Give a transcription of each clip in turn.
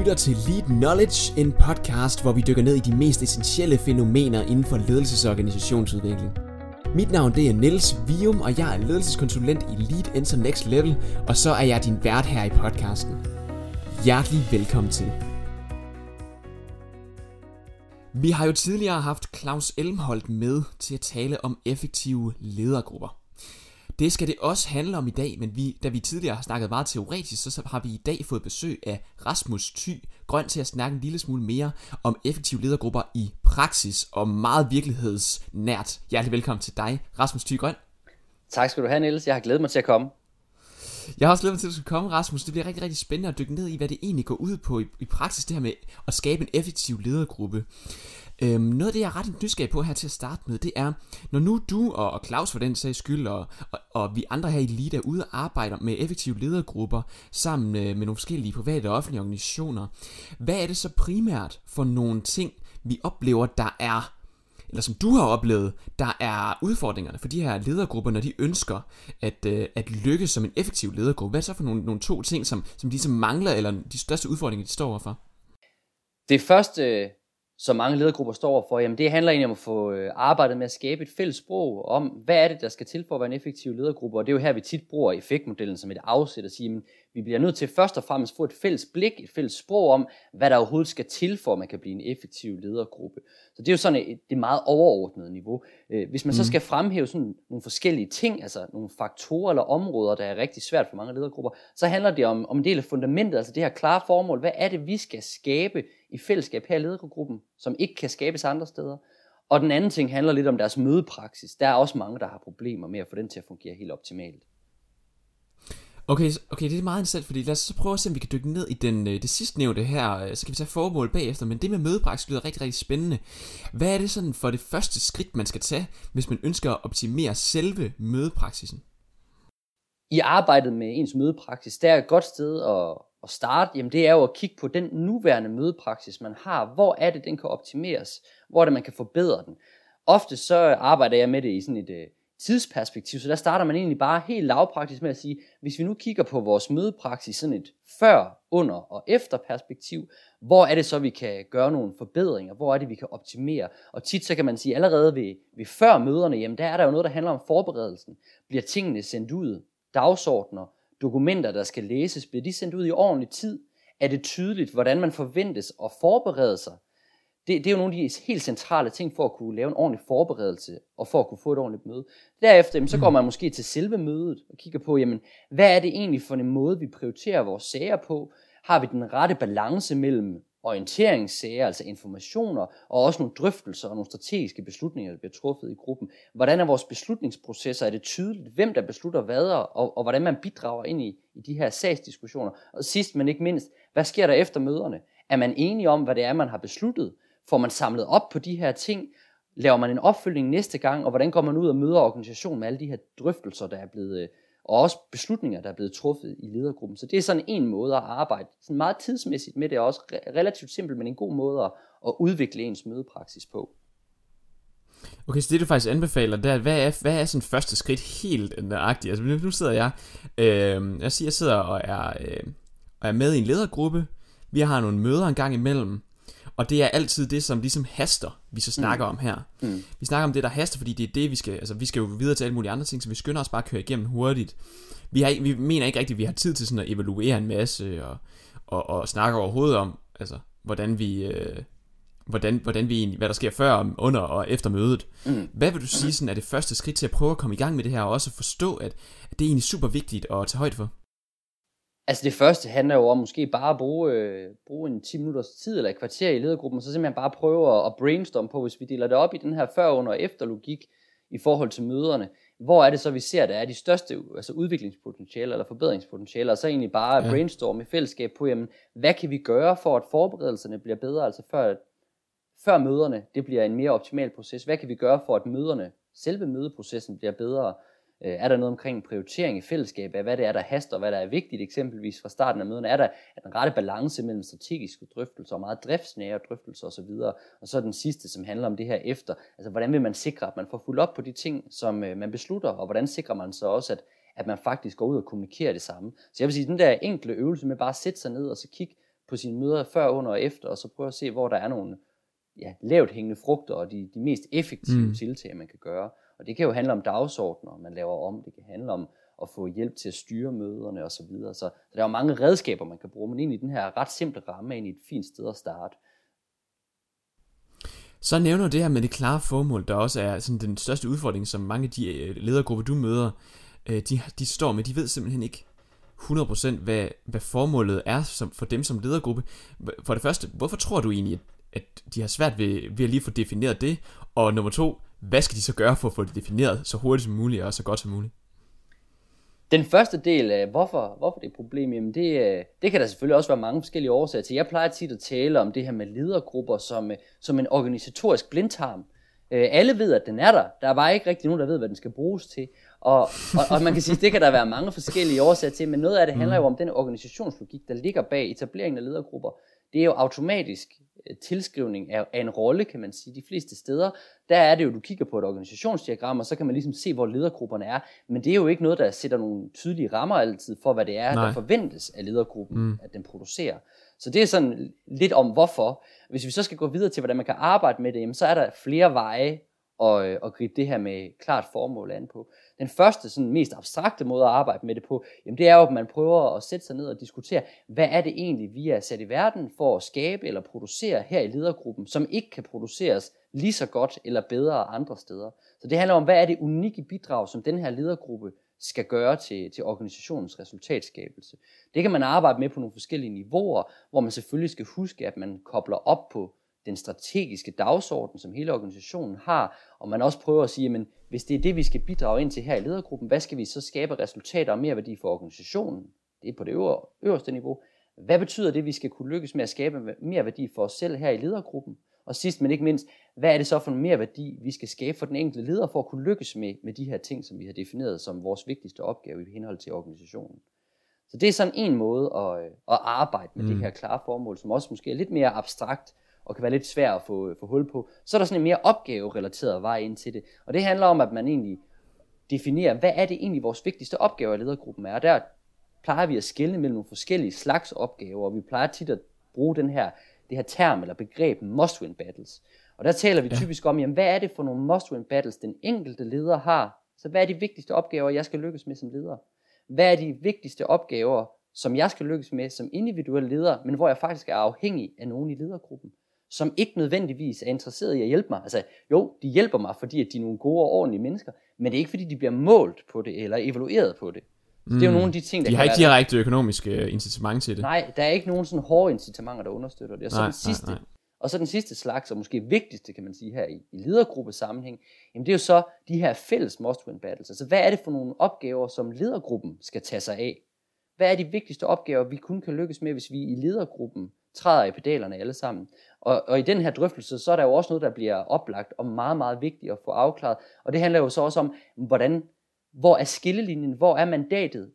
lytter til Lead Knowledge, en podcast, hvor vi dykker ned i de mest essentielle fænomener inden for ledelses- og organisationsudvikling. Mit navn det er Niels Vium, og jeg er ledelseskonsulent i Lead Enter Next Level, og så er jeg din vært her i podcasten. Hjertelig velkommen til. Vi har jo tidligere haft Claus Elmholdt med til at tale om effektive ledergrupper. Det skal det også handle om i dag, men vi, da vi tidligere har snakket meget teoretisk, så har vi i dag fået besøg af Rasmus Thy Grøn til at snakke en lille smule mere om effektive ledergrupper i praksis og meget virkelighedsnært. Hjertelig velkommen til dig, Rasmus Thy Grøn. Tak skal du have, Niels. Jeg har glædet mig til at komme. Jeg har også glædet mig til, at du skal komme, Rasmus. Det bliver rigtig, rigtig spændende at dykke ned i, hvad det egentlig går ud på i, i praksis, det her med at skabe en effektiv ledergruppe. Øhm, noget af det, jeg er ret nysgerrig på her til at starte med, det er, når nu du og, og Claus for den sags skyld, og, og, og vi andre her i Elite er ude og arbejder med effektive ledergrupper sammen med, med nogle forskellige private og offentlige organisationer, hvad er det så primært for nogle ting, vi oplever, der er eller som du har oplevet, der er udfordringerne for de her ledergrupper, når de ønsker at, øh, at lykkes som en effektiv ledergruppe? Hvad er så for nogle, nogle to ting, som, som de ligesom mangler, eller de største udfordringer, de står overfor? Det første, som mange ledergrupper står for, jamen det handler egentlig om at få øh, arbejdet med at skabe et fælles sprog om, hvad er det, der skal til for at være en effektiv ledergruppe, og det er jo her, vi tit bruger effektmodellen som et afsæt at sige, jamen, vi bliver nødt til først og fremmest få et fælles blik, et fælles sprog om, hvad der overhovedet skal til for, at man kan blive en effektiv ledergruppe. Så det er jo sådan et, det meget overordnede niveau. Øh, hvis man så mhm. skal fremhæve sådan nogle forskellige ting, altså nogle faktorer eller områder, der er rigtig svært for mange ledergrupper, så handler det om, om en del af fundamentet, altså det her klare formål. Hvad er det, vi skal skabe i fællesskab her i ledergruppen, som ikke kan skabes andre steder? Og den anden ting handler lidt om deres mødepraksis. Der er også mange, der har problemer med at få den til at fungere helt optimalt. Okay, okay, det er meget interessant, fordi lad os så prøve at se, om vi kan dykke ned i den, øh, det sidste nævnte her, øh, så kan vi tage formål bagefter, men det med mødepraksis lyder rigtig, rigtig spændende. Hvad er det sådan for det første skridt, man skal tage, hvis man ønsker at optimere selve mødepraksisen? I arbejdet med ens mødepraksis, der er et godt sted at, at starte, jamen det er jo at kigge på den nuværende mødepraksis, man har. Hvor er det, den kan optimeres? Hvor er det, man kan forbedre den? Ofte så arbejder jeg med det i sådan et, øh, tidsperspektiv. Så der starter man egentlig bare helt lavpraktisk med at sige, hvis vi nu kigger på vores mødepraksis sådan et før, under og efter perspektiv, hvor er det så, vi kan gøre nogle forbedringer? Hvor er det, vi kan optimere? Og tit så kan man sige, allerede ved, ved før møderne, jamen der er der jo noget, der handler om forberedelsen. Bliver tingene sendt ud? Dagsordner? Dokumenter, der skal læses? Bliver de sendt ud i ordentlig tid? Er det tydeligt, hvordan man forventes at forberede sig det, det er jo nogle af de helt centrale ting for at kunne lave en ordentlig forberedelse og for at kunne få et ordentligt møde. Derefter jamen, så går mm. man måske til selve mødet og kigger på, jamen, hvad er det egentlig for en måde, vi prioriterer vores sager på? Har vi den rette balance mellem orienteringssager, altså informationer, og også nogle drøftelser og nogle strategiske beslutninger, der bliver truffet i gruppen. Hvordan er vores beslutningsprocesser? Er det tydeligt, hvem der beslutter hvad, og, og hvordan man bidrager ind i, i de her sagsdiskussioner? Og sidst, men ikke mindst, hvad sker der efter møderne? Er man enige om, hvad det er, man har besluttet? Får man samlet op på de her ting? Laver man en opfølgning næste gang? Og hvordan går man ud og møder organisationen med alle de her drøftelser, der er blevet, øh, og også beslutninger, der er blevet truffet i ledergruppen. Så det er sådan en måde at arbejde sådan meget tidsmæssigt med det, og også relativt simpelt, men en god måde at, at udvikle ens mødepraksis på. Okay, så det du faktisk anbefaler, det er, hvad er, hvad er sådan første skridt helt nøjagtigt? Altså nu sidder jeg, øh, jeg siger, jeg sidder og er, øh, og er med i en ledergruppe, vi har nogle møder en gang imellem, og det er altid det, som ligesom haster, vi så snakker mm. om her. Mm. Vi snakker om det, der haster, fordi det er det, vi skal, altså vi skal jo videre til alle mulige andre ting, så vi skynder os bare at køre igennem hurtigt. Vi, har, vi mener ikke rigtigt, at vi har tid til sådan at evaluere en masse, og, og, og snakke overhovedet om, altså, hvordan vi, øh, hvordan, hvordan vi egentlig, hvad der sker før, under og efter mødet. Mm. Hvad vil du sige sådan, er det første skridt til at prøve at komme i gang med det her, og også forstå, at, at det er egentlig super vigtigt at tage højde for? Altså det første handler jo om måske bare at bruge, øh, bruge en 10 minutters tid eller et kvarter i ledergruppen, og så simpelthen bare prøve at, brainstorme på, hvis vi deler det op i den her før, under og efter logik i forhold til møderne. Hvor er det så, vi ser, der er de største altså udviklingspotentialer eller forbedringspotentialer, og så egentlig bare ja. brainstorme i fællesskab på, jamen, hvad kan vi gøre for, at forberedelserne bliver bedre, altså før, før møderne, det bliver en mere optimal proces. Hvad kan vi gøre for, at møderne, selve mødeprocessen bliver bedre? Øh, er der noget omkring prioritering i fællesskab af, hvad det er, der haster, og hvad der er vigtigt, eksempelvis fra starten af møderne? Er der er den rette balance mellem strategiske drøftelser og meget driftsnære drøftelser osv.? Og så den sidste, som handler om det her efter. Altså, hvordan vil man sikre, at man får fuldt op på de ting, som øh, man beslutter, og hvordan sikrer man så også, at, at man faktisk går ud og kommunikerer det samme? Så jeg vil sige, den der enkle øvelse med bare at sætte sig ned og så kigge på sine møder før, under og efter, og så prøve at se, hvor der er nogle ja, lavt hængende frugter og de, de mest effektive mm. tiltag, man kan gøre. Og det kan jo handle om dagsordner, man laver om. Det kan handle om at få hjælp til at styre møderne osv. Så, videre. så, der er jo mange redskaber, man kan bruge, men egentlig den her ret simple ramme er egentlig et fint sted at starte. Så nævner du det her med det klare formål, der også er sådan den største udfordring, som mange af de øh, ledergrupper, du møder, øh, de, de står med. De ved simpelthen ikke 100% hvad, hvad formålet er som, for dem som ledergruppe. For det første, hvorfor tror du egentlig, at, at de har svært ved, ved at lige få defineret det? Og nummer to, hvad skal de så gøre for at få det defineret så hurtigt som muligt og så godt som muligt? Den første del af, hvorfor, hvorfor det er et problem, jamen det, øh, det kan der selvfølgelig også være mange forskellige årsager til. Jeg plejer tit at tale om det her med ledergrupper som, øh, som en organisatorisk blindtarm. Øh, alle ved, at den er der. Der er bare ikke rigtig nogen, der ved, hvad den skal bruges til. Og, og, og man kan sige, det kan der være mange forskellige årsager til, men noget af det handler jo om den organisationslogik, der ligger bag etableringen af ledergrupper. Det er jo automatisk Øh, tilskrivning af, af en rolle, kan man sige. De fleste steder, der er det jo, du kigger på et organisationsdiagram, og så kan man ligesom se, hvor ledergrupperne er. Men det er jo ikke noget, der sætter nogle tydelige rammer altid for, hvad det er, Nej. der forventes af ledergruppen, mm. at den producerer. Så det er sådan lidt om hvorfor. Hvis vi så skal gå videre til, hvordan man kan arbejde med det, jamen, så er der flere veje at, øh, at gribe det her med klart formål an på. Den første, sådan mest abstrakte måde at arbejde med det på, jamen det er jo, at man prøver at sætte sig ned og diskutere, hvad er det egentlig, vi er sat i verden for at skabe eller producere her i ledergruppen, som ikke kan produceres lige så godt eller bedre andre steder. Så det handler om, hvad er det unikke bidrag, som den her ledergruppe skal gøre til, til organisationens resultatskabelse. Det kan man arbejde med på nogle forskellige niveauer, hvor man selvfølgelig skal huske, at man kobler op på den strategiske dagsorden, som hele organisationen har, og man også prøver at sige, men hvis det er det, vi skal bidrage ind til her i ledergruppen, hvad skal vi så skabe resultater og mere værdi for organisationen? Det er på det øverste niveau. Hvad betyder det, vi skal kunne lykkes med at skabe mere værdi for os selv her i ledergruppen? Og sidst men ikke mindst, hvad er det så for en mere værdi, vi skal skabe for den enkelte leder for at kunne lykkes med, med de her ting, som vi har defineret som vores vigtigste opgave i henhold til organisationen? Så det er sådan en måde at, at arbejde med mm. det her klare formål, som også måske er lidt mere abstrakt, og kan være lidt svær at få, få hul på. Så er der sådan en mere opgaverelateret vej ind til det. Og det handler om, at man egentlig definerer, hvad er det egentlig vores vigtigste opgaver i ledergruppen er. Og der plejer vi at skelne mellem nogle forskellige slags opgaver, og vi plejer tit at bruge den her, det her term eller begreb must-win battles. Og der taler vi ja. typisk om, jamen, hvad er det for nogle must-win battles, den enkelte leder har? Så hvad er de vigtigste opgaver, jeg skal lykkes med som leder? Hvad er de vigtigste opgaver, som jeg skal lykkes med som individuel leder, men hvor jeg faktisk er afhængig af nogen i ledergruppen? som ikke nødvendigvis er interesseret i at hjælpe mig. Altså, jo, de hjælper mig, fordi at de er nogle gode og ordentlige mennesker, men det er ikke, fordi de bliver målt på det, eller evalueret på det. Så det er jo mm. nogle af de ting, der De har ikke direkte økonomisk øh, incitament til det. Nej, der er ikke nogen sådan hårde incitamenter, der understøtter det. Og så nej, den sidste, nej, nej. Og så den sidste slags, og måske vigtigste, kan man sige her i, i ledergruppe sammenhæng, jamen det er jo så de her fælles must-win battles. Altså hvad er det for nogle opgaver, som ledergruppen skal tage sig af? Hvad er de vigtigste opgaver, vi kun kan lykkes med, hvis vi i ledergruppen træder i pedalerne alle sammen? Og, og i den her drøftelse, så er der jo også noget, der bliver oplagt og meget, meget vigtigt at få afklaret. Og det handler jo så også om, hvordan, hvor er skillelinjen, hvor er mandatet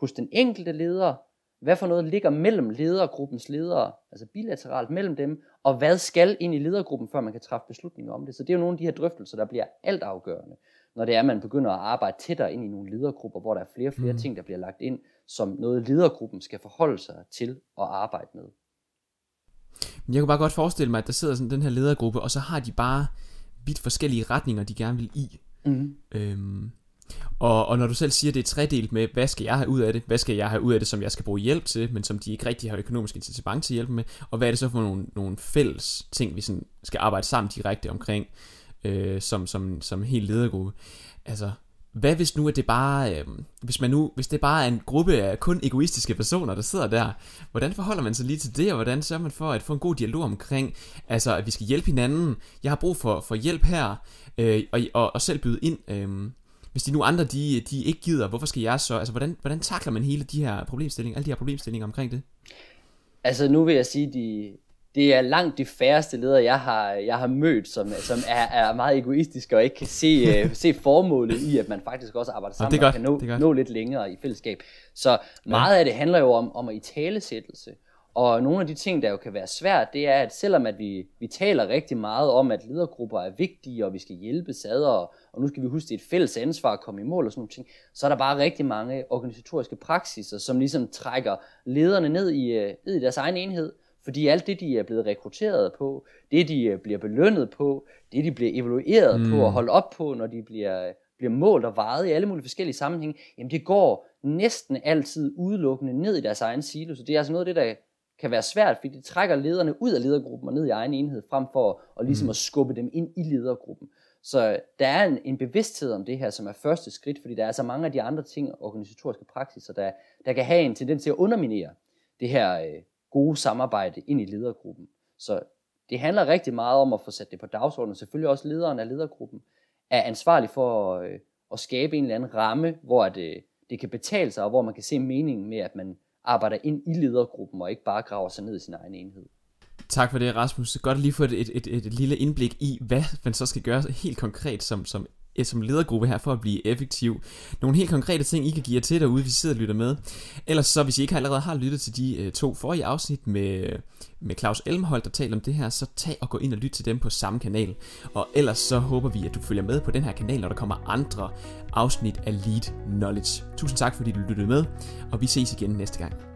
hos den enkelte leder, hvad for noget ligger mellem ledergruppens ledere, altså bilateralt mellem dem, og hvad skal ind i ledergruppen, før man kan træffe beslutninger om det. Så det er jo nogle af de her drøftelser, der bliver altafgørende, når det er, at man begynder at arbejde tættere ind i nogle ledergrupper, hvor der er flere og flere mm. ting, der bliver lagt ind, som noget ledergruppen skal forholde sig til at arbejde med. Men jeg kunne bare godt forestille mig, at der sidder sådan den her ledergruppe, og så har de bare vidt forskellige retninger, de gerne vil i. Mm. Øhm, og, og når du selv siger, at det er tredelt med, hvad skal jeg have ud af det, hvad skal jeg have ud af det, som jeg skal bruge hjælp til, men som de ikke rigtig har økonomisk incitament til at hjælpe med, og hvad er det så for nogle, nogle fælles ting, vi sådan skal arbejde sammen direkte omkring, øh, som, som, som helt ledergruppe. Altså, hvad hvis nu, at det bare, øh, hvis man nu, hvis det bare er en gruppe af kun egoistiske personer, der sidder der, hvordan forholder man sig lige til det, og hvordan sørger man for at få en god dialog omkring, altså at vi skal hjælpe hinanden, jeg har brug for, for hjælp her, øh, og, og, og selv byde ind, øh, hvis de nu andre, de, de ikke gider, hvorfor skal jeg så, altså hvordan, hvordan takler man hele de her problemstillinger, alle de her problemstillinger omkring det? Altså nu vil jeg sige, de, det er langt de færreste ledere, jeg har, jeg har mødt, som, som er, er meget egoistiske og ikke kan se, uh, se formålet i, at man faktisk også arbejder sammen og kan nå, nå lidt længere i fællesskab. Så meget ja. af det handler jo om, om at i talesættelse Og nogle af de ting, der jo kan være svært, det er, at selvom at vi, vi taler rigtig meget om, at ledergrupper er vigtige, og vi skal hjælpe sad, og, og nu skal vi huske, det er et fælles ansvar at komme i mål og sådan nogle ting, så er der bare rigtig mange organisatoriske praksiser, som ligesom trækker lederne ned i, øh, ned i deres egen enhed, fordi alt det, de er blevet rekrutteret på, det de øh, bliver belønnet på, det de bliver evalueret mm. på og holdt op på, når de bliver, bliver målt og vejet i alle mulige forskellige sammenhænge, jamen det går næsten altid udelukkende ned i deres egen silo. Så det er altså noget af det, der kan være svært, fordi det trækker lederne ud af ledergruppen og ned i egen enhed, frem for at, ligesom mm. at skubbe dem ind i ledergruppen. Så der er en, en bevidsthed om det her, som er første skridt, fordi der er så mange af de andre ting, organisatoriske praksiser, der, der kan have en tendens til at underminere det her øh, gode samarbejde ind i ledergruppen. Så det handler rigtig meget om at få sat det på dagsordenen. Selvfølgelig også lederen af ledergruppen er ansvarlig for at, øh, at skabe en eller anden ramme, hvor det, det kan betale sig, og hvor man kan se meningen med, at man arbejder ind i ledergruppen, og ikke bare graver sig ned i sin egen enhed. Tak for det, Rasmus. Godt at lige få et, et, et, et lille indblik i, hvad man så skal gøre helt konkret som, som Øh, som ledergruppe her for at blive effektiv. Nogle helt konkrete ting, I kan give jer til derude, hvis I sidder og lytter med. Ellers så, hvis I ikke allerede har lyttet til de øh, to forrige afsnit med, med Claus Elmhold, der taler om det her, så tag og gå ind og lyt til dem på samme kanal. Og ellers så håber vi, at du følger med på den her kanal, når der kommer andre afsnit af Lead Knowledge. Tusind tak, fordi du lyttede med, og vi ses igen næste gang.